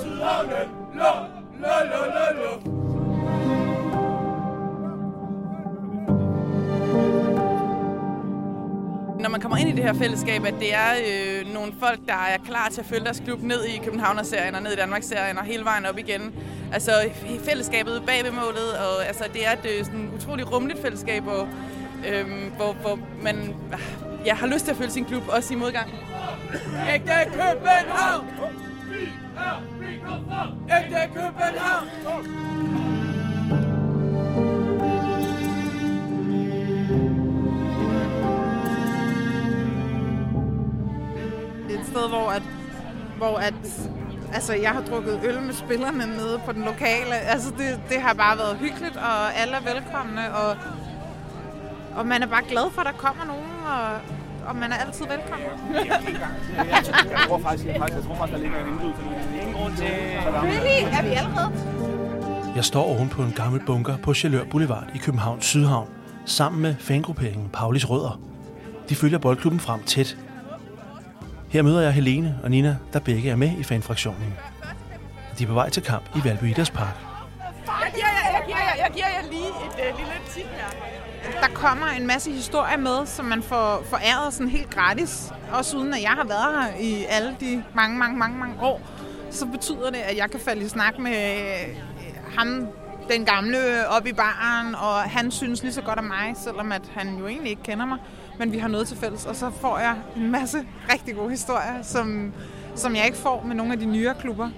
Sydhavnen, lo, lo, lo, lo, lo. når man kommer ind i det her fællesskab, at det er øh, nogle folk, der er klar til at følge deres klub ned i Københavner-serien og ned i Danmark-serien og hele vejen op igen. Altså fællesskabet bag ved målet, og altså, det er et øh, sådan utroligt rummeligt fællesskab, hvor, øh, hvor, hvor man ah, ja, har lyst til at følge sin klub, også i modgang. Ægte København! Ægte København! sted, hvor at, hvor at altså, jeg har drukket øl med spillerne nede på den lokale. Altså, det, det har bare været hyggeligt, og alle er velkomne, og, og man er bare glad for, at der kommer nogen, og, og man er altid velkommen. jeg tror faktisk, jeg, faktisk, jeg tror faktisk, der ligger en indbydelse. Ingen grund til... Really? Er vi allerede? Jeg står oven på en gammel bunker på Chalør Boulevard i Københavns Sydhavn, sammen med fangrupperingen Paulis Rødder. De følger boldklubben frem tæt, her møder jeg Helene og Nina, der begge er med i fanfraktionen. De er på vej til kamp i Valby Idrætspark. Jeg giver jer, jeg giver jer, jeg giver jer lige et uh, lille. Der kommer en masse historier med, som man får foræret sådan helt gratis. Også uden at jeg har været her i alle de mange, mange, mange, mange år. Så betyder det, at jeg kan falde i snak med øh, ham, den gamle, op i baren, og han synes lige så godt om mig, selvom at han jo egentlig ikke kender mig men vi har noget til fælles, og så får jeg en masse rigtig gode historier, som, som jeg ikke får med nogle af de nyere klubber.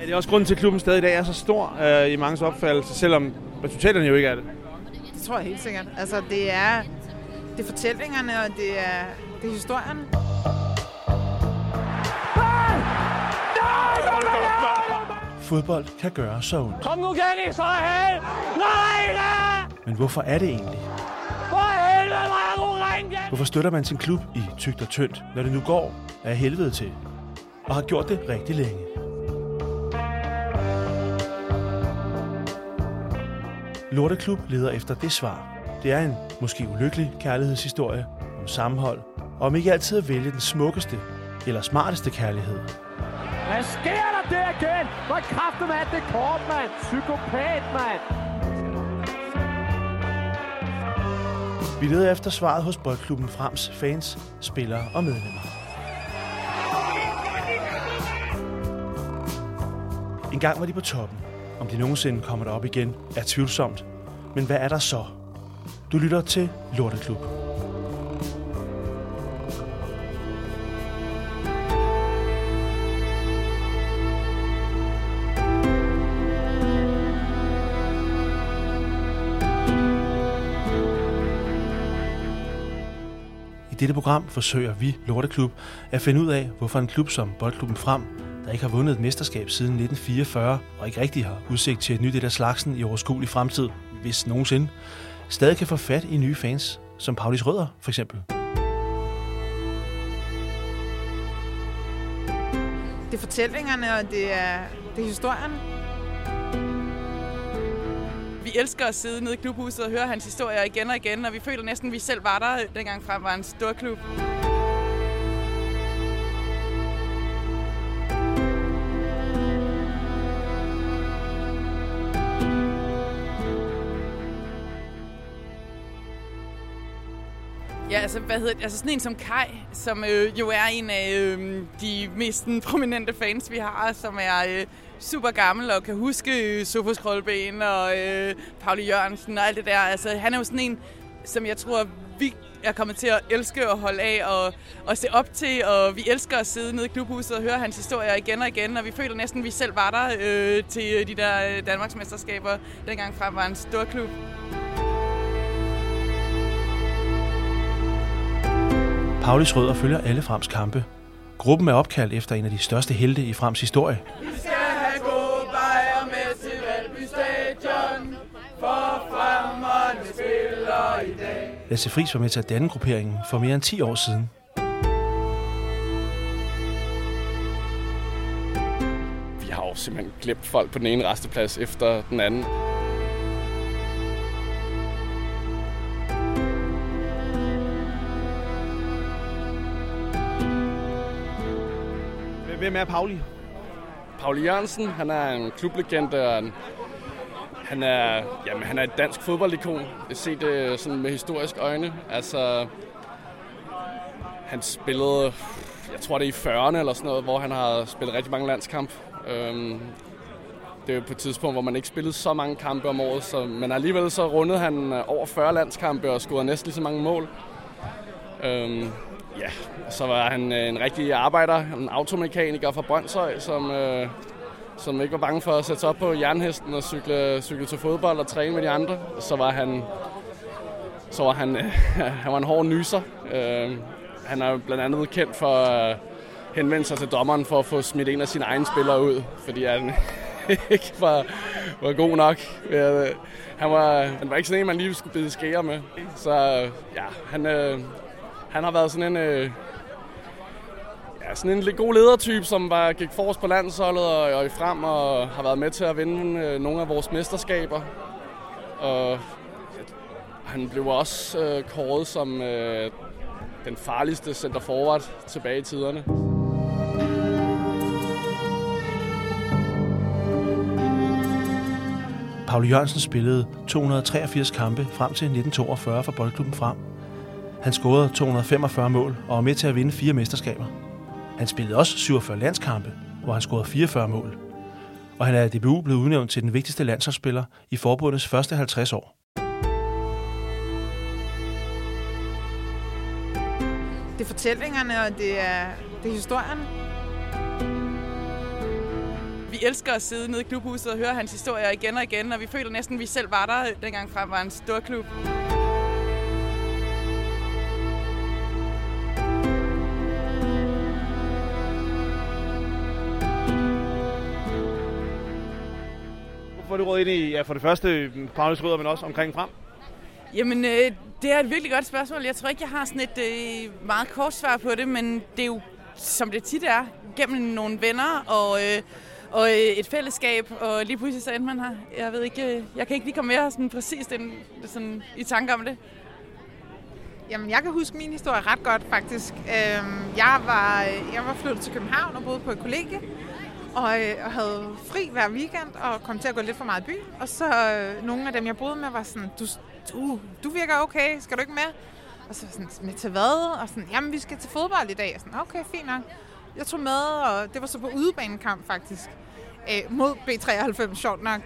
Er det også grunden til, at klubben stadig i dag er så stor øh, i mange opfattelse, selvom resultaterne jo ikke er det? Det tror jeg helt sikkert. Altså, det er, det er fortællingerne, og det er, det er historierne. Fodbold kan gøre så ondt. Kom nu, Kenny, så er Nej, nej! Men hvorfor er det egentlig? Hvorfor støtter man sin klub i tygt og tyndt, når det nu går af helvede til? Og har gjort det rigtig længe. Lorteklub leder efter det svar. Det er en måske ulykkelig kærlighedshistorie om sammenhold, og om ikke altid at vælge den smukkeste eller smarteste kærlighed. Hvad sker der der igen? Hvor kraftigt er det kort, mand? Psykopat, mand! Vi leder efter svaret hos Boldklubben Frems fans, spillere og medlemmer. En gang var de på toppen. Om de nogensinde kommer derop igen, er tvivlsomt. Men hvad er der så? Du lytter til Lorteklub. I dette program forsøger vi, Lorteklub, at finde ud af, hvorfor en klub som Boldklubben Frem, der ikke har vundet et mesterskab siden 1944, og ikke rigtig har udsigt til et nyt et af slagsen i overskuelig fremtid, hvis nogensinde, stadig kan få fat i nye fans, som Paulis Rødder for eksempel. Det er fortællingerne, og det er, det er historien elsker at sidde nede i klubhuset og høre hans historier igen og igen, og vi føler næsten, at vi selv var der, dengang frem var en stor klub. Altså, hvad hedder det? Altså sådan en som Kai, som øh, jo er en af øh, de mest prominente fans, vi har, som er øh, super gammel og kan huske øh, Sofus Krølben og øh, Pauli Jørgensen og alt det der. Altså, han er jo sådan en, som jeg tror, vi er kommet til at elske og holde af og, og se op til, og vi elsker at sidde nede i klubhuset og høre hans historier igen og igen, og vi føler næsten, at vi selv var der øh, til de der øh, Danmarksmesterskaber, dengang frem var en stor klub. Paulis Rødder følger alle Frems kampe. Gruppen er opkaldt efter en af de største helte i Frems historie, i dag. Lasse Friis var med til at danne grupperingen for mere end 10 år siden. Vi har jo simpelthen glemt folk på den ene resteplads efter den anden. Hvem er Pauli? Pauli Jørgensen, han er en klublegende, og en, han er, jamen, han er et dansk fodboldikon. set det sådan med historisk øjne. Altså, han spillede, jeg tror det er i 40'erne eller sådan noget, hvor han har spillet rigtig mange landskamp. Øhm, det er jo på et tidspunkt, hvor man ikke spillede så mange kampe om året, så, men alligevel så rundede han øh, over 40 landskampe og scorede næsten lige så mange mål. Øhm, ja, så var han øh, en rigtig arbejder, en automekaniker fra Brøndshøj, som, øh, som ikke var bange for at sætte sig op på jernhesten og cykle, cykle til fodbold og træne med de andre. Så var han, så var han, øh, han var en hård nyser. Øh, han er blandt andet kendt for øh, at henvende sig til dommeren for at få smidt en af sine egne spillere ud, fordi han ikke var, var god nok. Øh, han var, han var ikke sådan en, man lige skulle bide skære med. Så ja, han, øh, han har været sådan en, øh, ja, sådan en god ledertype, som var, gik forrest på landsholdet og, og i frem og har været med til at vinde øh, nogle af vores mesterskaber. Og han blev også øh, kåret som øh, den farligste center forward tilbage i tiderne. Paul Jørgensen spillede 283 kampe frem til 1942 for Boldklubben Frem. Han scorede 245 mål og var med til at vinde fire mesterskaber. Han spillede også 47 landskampe, hvor han scorede 44 mål. Og han er i DBU blevet udnævnt til den vigtigste landsholdsspiller i forbundets første 50 år. Det er fortællingerne, og det er, det er historierne. Vi elsker at sidde nede i klubhuset og høre hans historier igen og igen, og vi føler næsten, at vi selv var der, dengang frem var en stor klub. Er du råd ind i, ja, for det første, Paulus Rødder, men også omkring frem? Jamen, øh, det er et virkelig godt spørgsmål. Jeg tror ikke, jeg har sådan et øh, meget kort svar på det, men det er jo, som det tit er, gennem nogle venner og, øh, og øh, et fællesskab, og lige pludselig så endte man her. Jeg ved ikke, øh, jeg kan ikke lige komme mere sådan præcis den, sådan, i tanke om det. Jamen, jeg kan huske min historie ret godt, faktisk. Øhm, jeg, var, jeg var flyttet til København og boede på et kollegie, og, øh, og havde fri hver weekend og kom til at gå lidt for meget i byen. Og så øh, nogle af dem, jeg boede med, var sådan, du, du, du virker okay, skal du ikke med? Og så sådan, med til hvad? Og sådan, jamen vi skal til fodbold i dag. Og sådan, okay, fint nok. Jeg tog med, og det var så på udebanekamp faktisk, øh, mod B93, sjovt nok.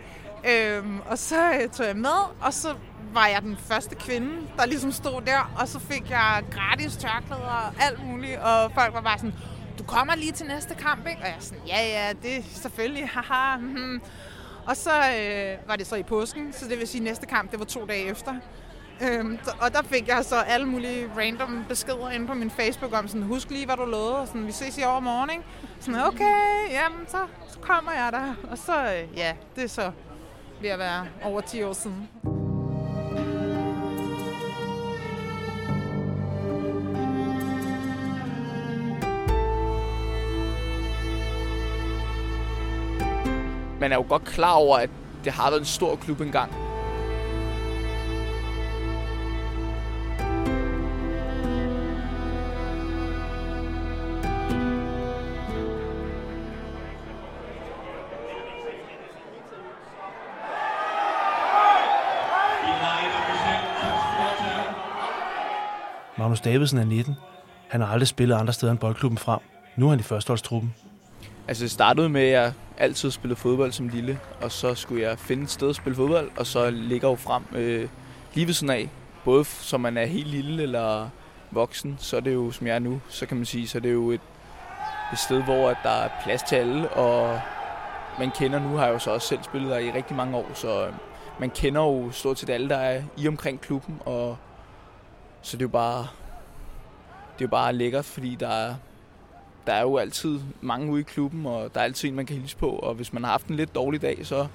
Øh, og så øh, tog jeg med, og så var jeg den første kvinde, der ligesom stod der, og så fik jeg gratis tørklæder og alt muligt, og folk var bare sådan, du kommer lige til næste kamp, ikke? Og jeg sådan, ja, ja, det er selvfølgelig, haha. Hmm. Og så øh, var det så i påsken, så det vil sige, at næste kamp, det var to dage efter. Øhm, og der fik jeg så alle mulige random beskeder inde på min Facebook om sådan, husk lige, hvad du lovede, og sådan, vi ses i overmorgen, ikke? Sådan, okay, jamen, så, så kommer jeg der. Og så, øh, ja, det er så ved at være over 10 år siden. Man er jo godt klar over, at det har været en stor klub engang. Magnus Davidsen er 19. Han har aldrig spillet andre steder end boldklubben frem. Nu er han i førsteholdstruppen. Altså det startede med, at jeg altid spillet fodbold som lille, og så skulle jeg finde et sted at spille fodbold, og så ligger jo frem øh, lige ved sådan af. Både som man er helt lille eller voksen, så er det jo, som jeg er nu, så kan man sige, så er det jo et, et sted, hvor at der er plads til alle, og man kender, nu har jeg jo så også selv spillet der i rigtig mange år, så øh, man kender jo stort set alle, der er i omkring klubben, og så det er jo bare, det er jo bare lækkert, fordi der er, der er jo altid mange ude i klubben, og der er altid en, man kan hilse på. Og hvis man har haft en lidt dårlig dag, så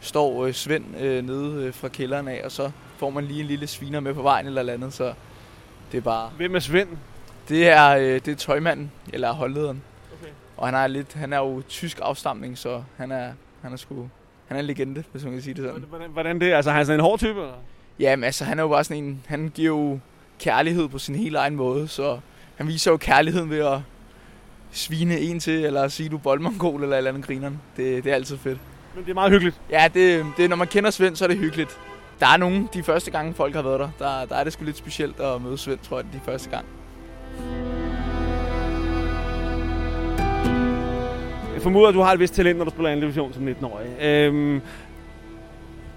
står øh, Svend øh, nede øh, fra kælderen af, og så får man lige en lille sviner med på vejen eller andet. Så det er bare... Hvem er Svend? Det er, øh, det er tøjmanden, eller holdlederen. Okay. Og han er, lidt, han er jo tysk afstamning, så han er, han er sgu... Han er en legende, hvis man kan sige det sådan. Hvordan, hvordan det? Altså, han er sådan en hård type? Eller? Jamen, altså, han er jo bare sådan en... Han giver jo kærlighed på sin helt egen måde, så han viser jo kærligheden ved at svine en til, eller sige, du er boldmongol, eller et eller andet grineren. Det, det er altid fedt. Men det er meget hyggeligt. Ja, det, det, når man kender Svend, så er det hyggeligt. Der er nogle, de første gange folk har været der, der, der er det sgu lidt specielt at møde Svend, tror jeg, de første gang. Jeg formoder, at du har et vist talent, når du spiller anden division som 19-årig. Øhm,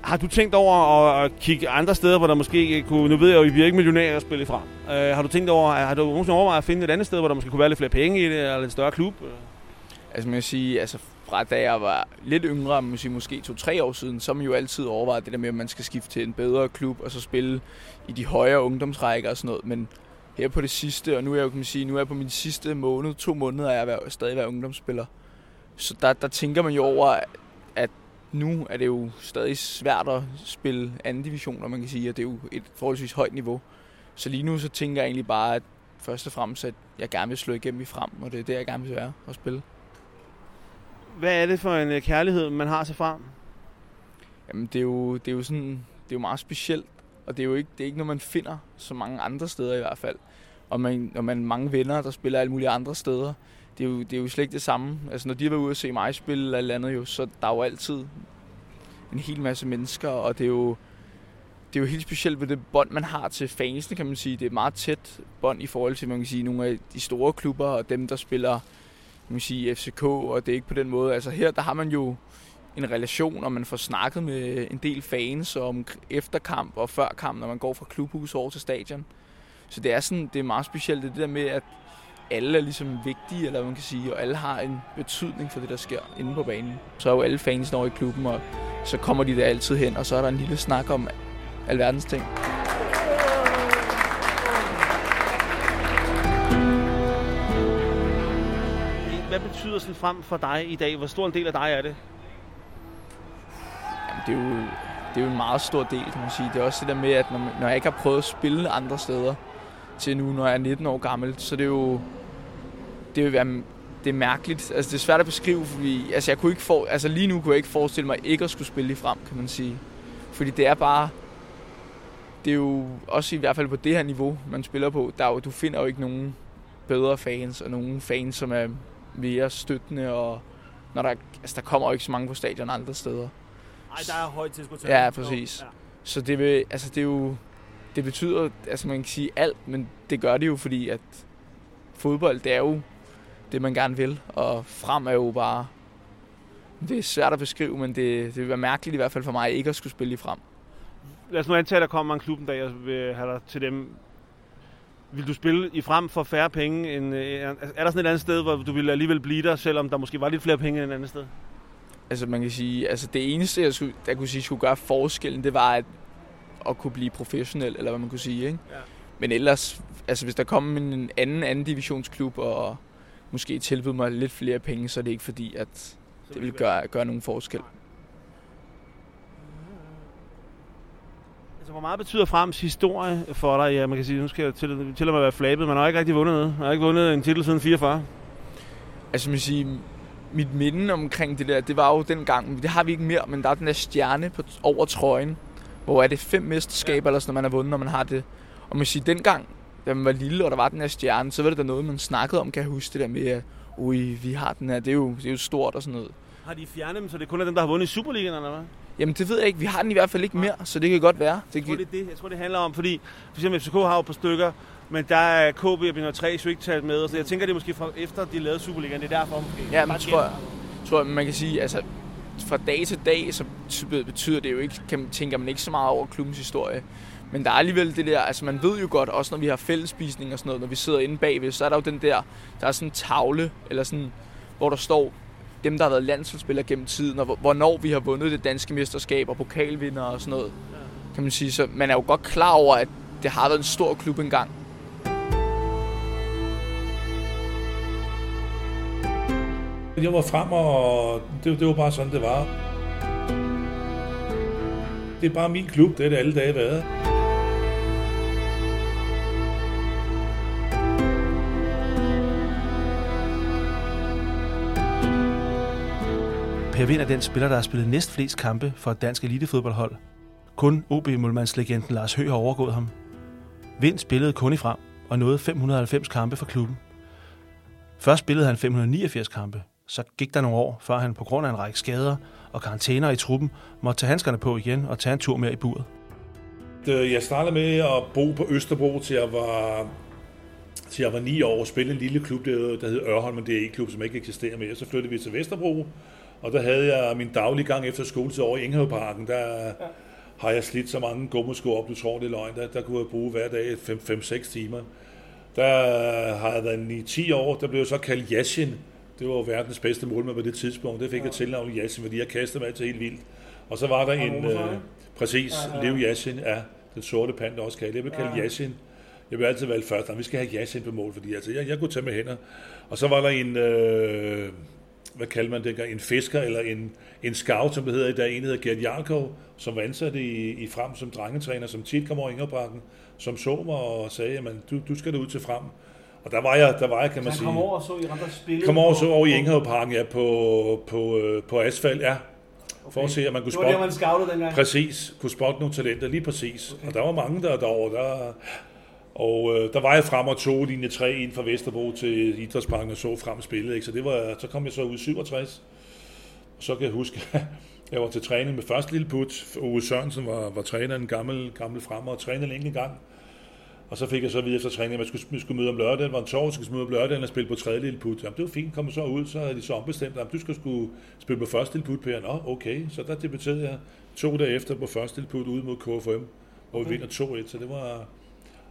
har du tænkt over at, kigge andre steder, hvor der måske kunne... Nu ved jeg jo, at vi ikke millionærer at spille fra. Uh, har du tænkt over, har du nogensinde overvejet at finde et andet sted, hvor der måske kunne være lidt flere penge i det, eller en større klub? Altså man kan sige, altså fra da jeg var lidt yngre, måske, måske to-tre år siden, så har man jo altid overvejet det der med, at man skal skifte til en bedre klub, og så spille i de højere ungdomsrækker og sådan noget. Men her på det sidste, og nu er jeg jo, kan man sige, nu er jeg på min sidste måned, to måneder, er jeg stadig været ungdomsspiller. Så der, der tænker man jo over, at nu er det jo stadig svært at spille anden division, og man kan sige, at det er jo et forholdsvis højt niveau. Så lige nu så tænker jeg egentlig bare, at først og fremmest, at jeg gerne vil slå igennem i frem, og det er det, jeg gerne vil være og spille. Hvad er det for en øh, kærlighed, man har til frem? Jamen, det er jo, det er jo sådan, det er jo meget specielt, og det er jo ikke, det er ikke noget, man finder så mange andre steder i hvert fald. Og man, når man mange venner, der spiller alle mulige andre steder, det er, jo, det er jo slet ikke det samme. Altså, når de har været ude og se mig spille eller, eller andet, jo, så der er jo altid en hel masse mennesker, og det er jo, det er jo helt specielt ved det bånd, man har til fansene, kan man sige. Det er et meget tæt bånd i forhold til, man kan sige, nogle af de store klubber, og dem, der spiller man kan sige, FCK, og det er ikke på den måde. Altså her, der har man jo en relation, og man får snakket med en del fans om efterkamp og førkamp, når man går fra klubhus over til stadion. Så det er sådan, det er meget specielt det der med, at alle er ligesom vigtige, eller man kan sige, og alle har en betydning for det, der sker inde på banen. Så er jo alle fans over i klubben, og så kommer de der altid hen, og så er der en lille snak om alverdens ting. Hvad betyder sådan frem for dig i dag? Hvor stor en del af dig er det? Jamen, det er jo, det er jo en meget stor del, kan man sige. Det er også det der med, at når, når jeg ikke har prøvet at spille andre steder til nu, når jeg er 19 år gammel, så det er jo, det vil være det er mærkeligt. Altså, det er svært at beskrive, fordi altså, jeg kunne ikke for, altså, lige nu kunne jeg ikke forestille mig ikke at skulle spille i frem, kan man sige. Fordi det er bare... Det er jo også i hvert fald på det her niveau, man spiller på. Der er jo, du finder jo ikke nogen bedre fans, og nogen fans, som er mere støttende, og når der, altså, der kommer jo ikke så mange på stadion andre steder. Nej, der er højt tilskud til. Ja, præcis. Ja. Så det, vil, altså, det er jo... Det betyder, altså man kan sige alt, men det gør det jo, fordi at fodbold, det er jo det, man gerne vil. Og frem er jo bare... Det er svært at beskrive, men det, det vil være mærkeligt i hvert fald for mig ikke at skulle spille i frem. Lad os nu antage, at der kommer en klub en dag, og vil have dig til dem. Vil du spille i frem for færre penge? End, øh, er der sådan et andet sted, hvor du ville alligevel blive der, selvom der måske var lidt flere penge end et andet sted? Altså man kan sige, altså det eneste, jeg, skulle, jeg kunne sige, skulle gøre forskellen, det var at, at kunne blive professionel, eller hvad man kunne sige. Ikke? Ja. Men ellers, altså hvis der kom en anden anden divisionsklub og måske tilbyde mig lidt flere penge, så er det ikke fordi, at det vil gøre, gøre nogen forskel. Altså, hvor meget betyder Frems historie for dig? Ja, man kan sige, nu skal jeg til, til at være flabet, man har ikke rigtig vundet noget. Man har ikke vundet en titel siden 44. Altså, man sige, mit minde omkring det der, det var jo den gang, det har vi ikke mere, men der er den der stjerne på, over trøjen, hvor er det fem mesterskaber, eller sådan, når man har vundet, når man har det. Og man siger, dengang, da man var lille, og der var den her stjerne, så var det da noget, man snakkede om, kan jeg huske det der med, at ui, vi har den her, det er jo, det er jo stort og sådan noget. Har de fjernet dem, så det kun er dem, der har vundet i Superligaen, eller hvad? Jamen, det ved jeg ikke. Vi har den i hvert fald ikke mere, så det kan godt være. Det jeg, tror, det er det. jeg tror, det handler om, fordi for eksempel FCK har jo på stykker, men der er KB og Binder 3 jo ikke taget med, så jeg tænker, det er måske fra efter, de lavede Superligaen, det er derfor måske. Ja, men tror jeg, tror jeg, man kan sige, altså fra dag til dag, så betyder det jo ikke, kan, tænker man ikke så meget over klubbens historie. Men der er alligevel det der, altså man ved jo godt, også når vi har fællesspisning og sådan noget, når vi sidder inde bagved, så er der jo den der, der er sådan en tavle, eller sådan, hvor der står dem, der har været landsholdsspillere gennem tiden, og hvornår vi har vundet det danske mesterskab og pokalvinder og sådan noget, kan man sige. Så man er jo godt klar over, at det har været en stor klub engang. Jeg var frem, og det, det var bare sådan, det var. Det er bare min klub, det er det alle dage været. Per Vind er den spiller, der har spillet næst flest kampe for et dansk elitefodboldhold. Kun OB-målmandslegenden Lars Høgh har overgået ham. Vind spillede kun i frem og nåede 590 kampe for klubben. Først spillede han 589 kampe. Så gik der nogle år, før han på grund af en række skader og karantæner i truppen måtte tage handskerne på igen og tage en tur mere i buret. Jeg startede med at bo på Østerbro til jeg var, til jeg var 9 år og spille en lille klub, der, der hed Ørholm, en DE-klub, som ikke eksisterer mere. Så flyttede vi til Vesterbro, og der havde jeg min daglige gang efter skoletid over i Enghaveparken. Der ja. har jeg slidt så mange gummisko op, du tror det er løgn. Der, der kunne jeg bruge hver dag 5-6 timer. Der har jeg været 9-10 år, der blev jeg så kaldt Yashin. Det var jo verdens bedste målmand på det tidspunkt. Det fik jeg tilnavnet Yashin, fordi jeg kastede mig altid helt vildt. Og så var der en... Øh, præcis, Leo Yashin, ja. Den sorte panda også kaldt. Jeg blev kaldt Yashin. Jeg vil altid valgt først, vi skal have Yashin på mål, fordi altså, jeg, jeg kunne tage med hænder. Og så var der en, øh, hvad kalder man det en fisker eller en, en scout, som det hedder i dag, en der hedder Gert Jarkov, som var ansat i, i Frem som drengetræner, som tit kom over Ingerbakken, som så mig og sagde, at du, du skal da ud til Frem. Og der var jeg, der var jeg kan man sige. kom over og så i andre spille. Kom over så over i Inghavparken, ja, på, på, øh, på asfalt, ja. For at se, at man kunne Det var der, spotte, man scoutede dengang. præcis, kunne spotte nogle talenter, lige præcis. Okay. Og der var mange der derovre, der, og øh, der var jeg frem og tog linje 3 ind fra Vesterbro til Idrætsparken og så frem spillet, ikke? Så, det var, så kom jeg så ud i 67. Og så kan jeg huske, jeg var til træning med første lille put. Ove Sørensen var, var træner, en gammel, gammel fremmer, og trænede længe gang. Og så fik jeg så videre efter træning, at man skulle, man skulle møde om lørdagen. Var en torsdag, skulle møde om lørdagen og spille på tredje lille put. Jamen, det var fint, kom så ud, så havde de så ombestemt, at du skal skulle spille på første lille put, Per. Nå, okay. Så der debuterede jeg to dage efter på første lille put ude mod KFM, hvor vi vinder 2-1. Så det var...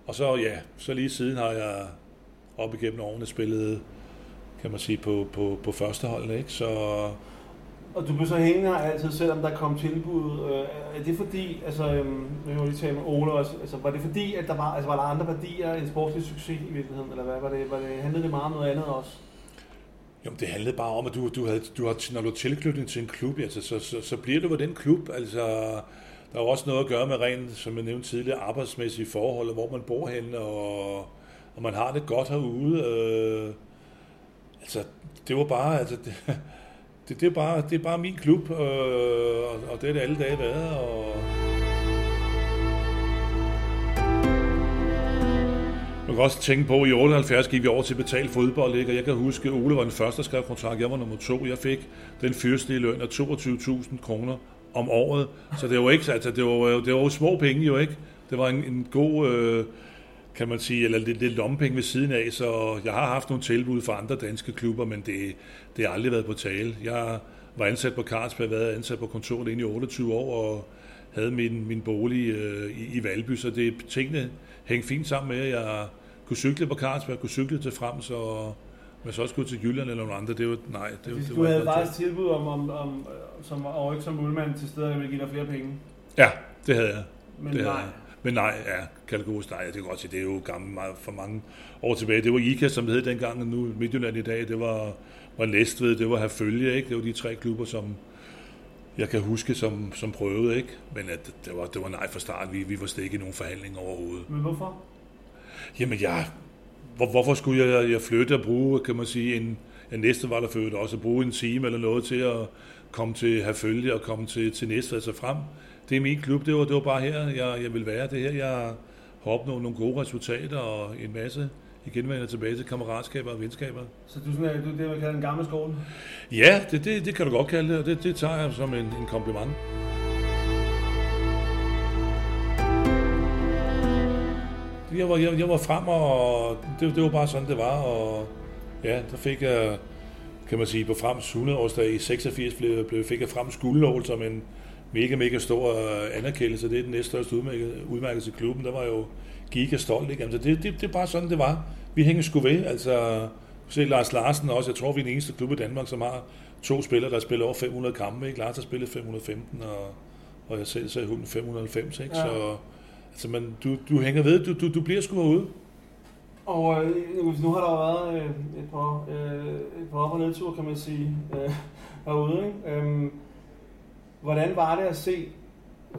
Og så, ja, så lige siden har jeg op igennem årene spillet, kan man sige, på, på, på første hold, ikke? Så og du blev så hængende her altid, selvom der kom tilbud. Øh, er det fordi, altså, øhm, jeg kan lige tale med Ole også, altså, var det fordi, at der var, altså, var der andre værdier end sportslig succes i virkeligheden, eller hvad? Var det, var det, handlede det meget om noget andet også? Jo, det handlede bare om, at du, du, havde, du har, når du har tilknytning til en klub, altså, så, så, så bliver du ved den klub. Altså, der er jo også noget at gøre med rent, som jeg nævnte tidligere, arbejdsmæssige forhold, hvor man bor henne, og, og man har det godt herude. Øh, altså, det var bare, altså, det, det, det, er bare, det er bare min klub, øh, og, og det er det alle dage været, og... Man kan også tænke på, at i 78 gik vi over til betalt fodbold, ikke? og jeg kan huske, at Ole var den første, der skrev kontrakt. Jeg var nummer to. Jeg fik den fyrstelige løn af 22.000 kroner om året. Så det var ikke, altså, det var, det var jo små penge jo ikke. Det var en, en god, øh, kan man sige, eller lidt, lidt lommepenge ved siden af, så jeg har haft nogle tilbud fra andre danske klubber, men det, det har aldrig været på tale. Jeg var ansat på Carlsberg, været ansat på kontoret inde i 28 år, og havde min, min bolig øh, i, i Valby, så det, tingene hængte fint sammen med, at jeg kunne cykle på Carlsberg, kunne cykle til frem, så men så også skulle til Jylland eller nogle andre, det var, nej. Det, det, Du var havde noget faktisk tilbud om, om, om som og ikke som målmand til steder, der ville give dig flere penge. Ja, det havde jeg. Men det nej. Havde jeg. Men nej, ja, kategorisk nej, det kan godt sige, det er jo gammelt meget for mange år tilbage. Det var IKA, som det hed dengang, og nu Midtjylland i dag, det var, var Næstved, det var Herfølge, ikke? Det var de tre klubber, som jeg kan huske, som, som prøvede, ikke? Men at det, var, det var nej fra start, vi, vi var slet ikke i nogen forhandling overhovedet. Men hvorfor? Jamen, jeg, hvor, hvorfor skulle jeg, jeg flytte og bruge, kan man sige, en, en næste var der født også, at bruge en time eller noget til at komme til Herfølge og komme til, til Næstved sig frem. Det er min klub, det var, det var bare her, jeg, jeg vil være. Det her, jeg har opnået nogle gode resultater og en masse igen vender tilbage til kammeratskaber og venskaber. Så du, er sådan, du det, man kalder en gammel skole? Ja, det, det, det kan du godt kalde det, og det, det tager jeg som en, en kompliment. Jeg var, jeg, jeg var frem, og det, det var bare sådan, det var. Og ja, der fik jeg, kan man sige, på Frems 100-årsdag i 86, blev, blev, fik jeg Frems guldnål som en mega, mega stor øh, anerkendelse. Det er den næststørste udmærkelse, i klubben. Der var jo giga stolt. Ikke? Altså, det, det, det er bare sådan, det var. Vi hænger sgu ved. Altså, se Lars Larsen også. Jeg tror, vi er den eneste klub i Danmark, som har to spillere, der spiller over 500 kampe. Ikke? Lars har spillet 515, og, og jeg selv sagde 590. Ikke? Ja. Så altså, man, du, du hænger ved. Du, du, du bliver sgu herude. Og øh, nu- har der jo været øh, et par, øh, et par op- og nedtur, kan man sige, øh, herude. Ikke? Øhm, hvordan var det at se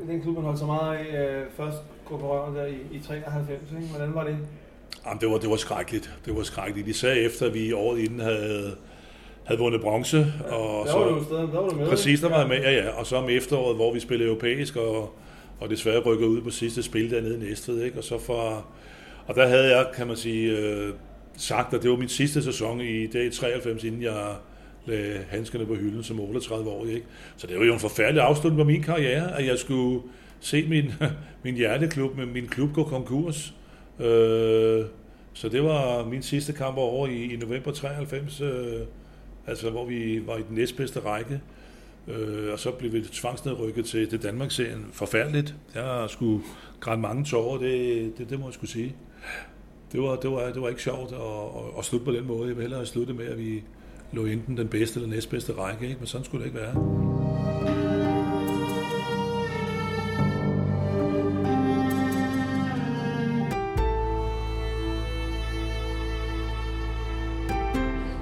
den klub, man holdt så meget af, øh, først gå på røven der i, i 93? Ikke? Hvordan var det? Jamen, det var, det var skrækkeligt. Det var skrækkeligt. Især efter, at vi året inden havde, havde vundet bronze. Og der var du stadig, der var du med. Præcis, der var jeg med, ja, ja. Og så om efteråret, hvor vi spillede europæisk, og, og desværre rykker ud på sidste spil dernede i Næstved, ikke? Og så for, og der havde jeg, kan man sige, øh, sagt, at det var min sidste sæson i dag 93, inden jeg lagde handskerne på hylden som 38 år. Ikke? Så det var jo en forfærdelig afslutning på min karriere, at jeg skulle se min, min hjerteklub med min klub gå konkurs. Øh, så det var min sidste kamp over i, i november 93, øh, altså hvor vi var i den næstbedste række. Øh, og så blev vi tvangsnedrykket til det Danmark-serien. Forfærdeligt. Jeg skulle græde mange tårer, det, det, det må jeg skulle sige. Det var, det var, det var ikke sjovt at, at, at slutte på den måde. Jeg vil hellere slutte med, at vi lå enten den bedste eller næstbedste række, ikke? men sådan skulle det ikke være.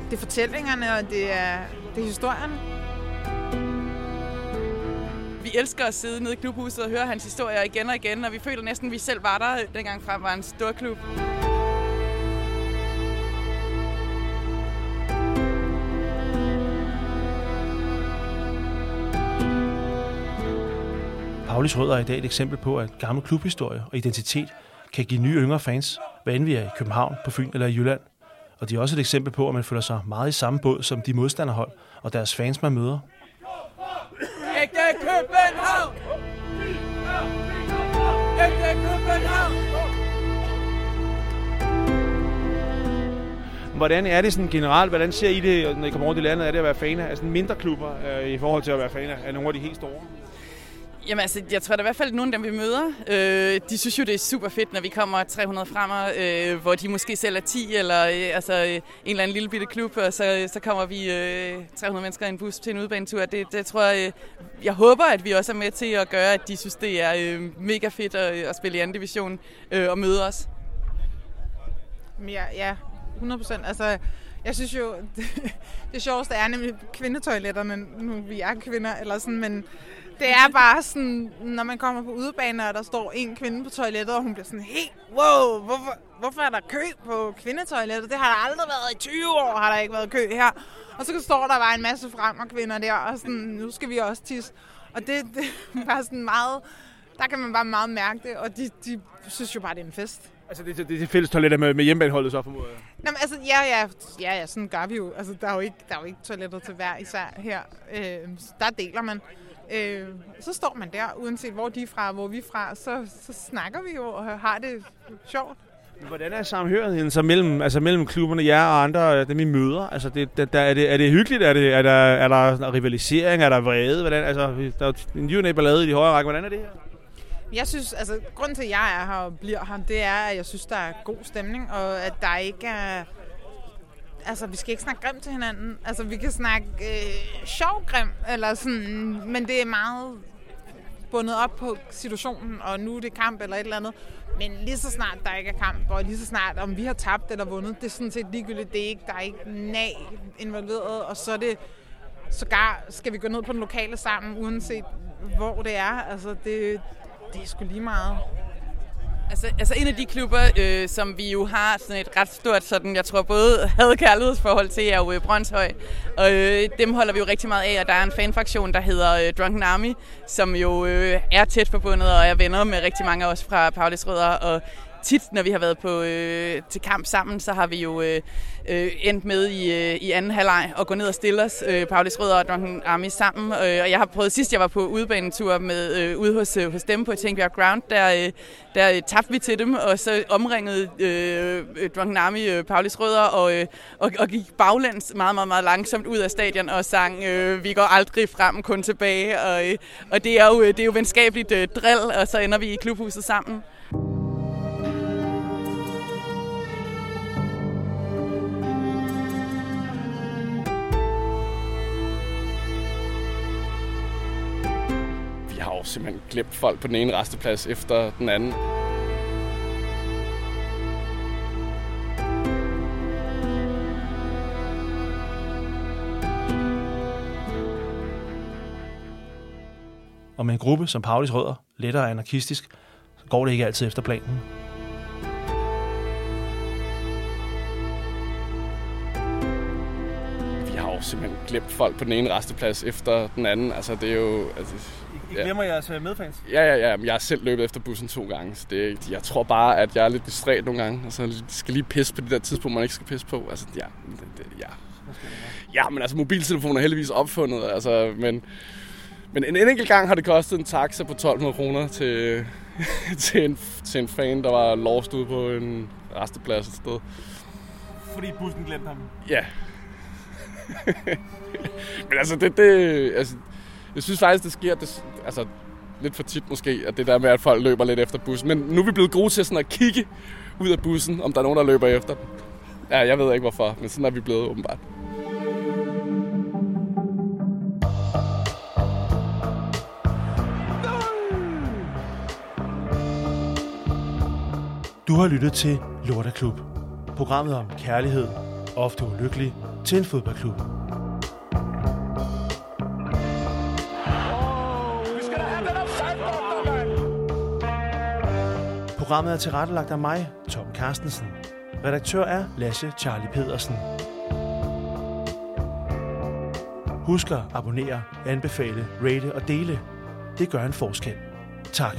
Det er fortællingerne, og det er, det er historien. Vi elsker at sidde nede i klubhuset og høre hans historier igen og igen, og vi føler næsten, at vi selv var der, dengang frem var en stor klub. Paulis Rød er i dag et eksempel på, at gammel klubhistorie og identitet kan give nye yngre fans, hvad end vi er i København, på Fyn eller i Jylland. Og de er også et eksempel på, at man føler sig meget i samme båd som de modstanderhold og deres fans, man møder. Ægte København! Ægte København! Hvordan er det sådan generelt? Hvordan ser I det, når I kommer rundt i landet? Er det at være fan af sådan mindre klubber øh, i forhold til at være fan af nogle af de helt store? Jamen altså, jeg tror da i hvert fald, at nogle af dem, vi møder, øh, de synes jo, det er super fedt, når vi kommer 300 fremmer, øh, hvor de måske selv er 10, eller øh, altså, øh, en eller anden lille bitte klub, og så, øh, så kommer vi øh, 300 mennesker i en bus til en udbanetur. Det, det tror jeg, øh, jeg håber, at vi også er med til at gøre, at de synes, det er øh, mega fedt at, at spille i anden division øh, og møde os. Ja, ja 100 procent. Altså, jeg synes jo, det, det sjoveste er nemlig kvindetoiletterne, nu vi er kvinder, eller sådan, men det er bare sådan, når man kommer på udebaner, og der står en kvinde på toilettet, og hun bliver sådan helt, wow, hvorfor, hvorfor er der kø på kvindetoilettet? Det har der aldrig været i 20 år, har der ikke været kø her. Og så står der bare en masse frem og kvinder der, og sådan, nu skal vi også tisse. Og det, det er bare sådan meget, der kan man bare meget mærke det, og de, de synes jo bare, det er en fest. Altså det, det, det er fælles toiletter med, med hjemmebaneholdet så formoder jeg. Jamen, altså, ja, ja, ja, ja, sådan gør vi jo. Altså, der er jo ikke, der er jo ikke toiletter til hver især her. Øh, der deler man. Øh, så står man der, uanset hvor de er fra, hvor vi er fra, så, så snakker vi jo og har det sjovt. Men Hvordan er samhørigheden så mellem, altså mellem klubberne, jer og andre, dem I møder? Altså, det, der, der, er, det, er det hyggeligt? Er, det, er, der, er der rivalisering? Er der vrede? Hvordan, altså, der er en ny ballade i de højere række. Hvordan er det her? Jeg synes, altså, grunden til, at jeg er her og bliver her, det er, at jeg synes, der er god stemning, og at der ikke er... Altså, vi skal ikke snakke grimt til hinanden. Altså, vi kan snakke øh, sjov grim, eller sådan, men det er meget bundet op på situationen, og nu er det kamp eller et eller andet. Men lige så snart der ikke er kamp, og lige så snart om vi har tabt eller vundet, det er sådan set ligegyldigt. Det er ikke, der er ikke nag involveret, og så er det sågar skal vi gå ned på den lokale sammen, uanset hvor det er. Altså, det, det er sgu lige meget. Altså, altså en af de klubber, øh, som vi jo har sådan et ret stort, sådan, jeg tror både havde kærlighedsforhold til, er jo øh, Brøndshøj. Og øh, dem holder vi jo rigtig meget af, og der er en fanfraktion, der hedder øh, Drunken Army, som jo øh, er tæt forbundet og er venner med rigtig mange af os fra Paulis Rødder. Og tit, når vi har været på øh, til kamp sammen, så har vi jo øh, øh, endt med i, øh, i anden halvleg at gå ned og stille os, øh, Paulis Rød og Duncan Army sammen. Øh, og jeg har prøvet sidst, jeg var på udebanetur med, øh, ude hos, øh, hos dem på Tænkbjerg Ground, der, øh, der øh, tabte vi til dem, og så omringede øh, Duncan Army øh, Paulis Rødder og, øh, og, og gik baglæns meget, meget, meget langsomt ud af stadion og sang, øh, vi går aldrig frem, kun tilbage. Og, øh, og det er jo, øh, det er jo venskabeligt øh, drill, og så ender vi i klubhuset sammen. Simpelthen glemt folk på den ene resteplads efter den anden. Og med en gruppe som Paulis Rødder, lettere anarkistisk, så går det ikke altid efter planen. Jo simpelthen glemt folk på den ene resteplads efter den anden. Altså, det er jo... Altså, I glemmer ja. jeres øh, medfans? Ja, ja, ja. Jeg har selv løbet efter bussen to gange, så det, er- jeg tror bare, at jeg er lidt distræt nogle gange. Altså, jeg skal lige pisse på det der tidspunkt, man ikke skal pisse på. Altså, ja, det, det, ja. Ja, men altså, mobiltelefoner er heldigvis opfundet, altså, men, men en enkelt gang har det kostet en taxa på 1200 kroner til, til, en, til en fan, der var lost ude på en resteplads et sted. Fordi bussen glemte ham. Ja. Men altså, det, det, altså, jeg synes faktisk, det sker det, altså, lidt for tit måske, at det der med, at folk løber lidt efter bussen. Men nu er vi blevet gode til sådan at kigge ud af bussen, om der er nogen, der løber efter den. Ja, jeg ved ikke hvorfor, men sådan er vi blevet åbenbart. Du har lyttet til Lorteklub. Programmet om kærlighed, ofte ulykkelig, til en fodboldklub. Programmet er tilrettelagt af mig, Tom Carstensen. Redaktør er Lasse Charlie Pedersen. Husk at abonnere, anbefale, rate og dele. Det gør en forskel. Tak.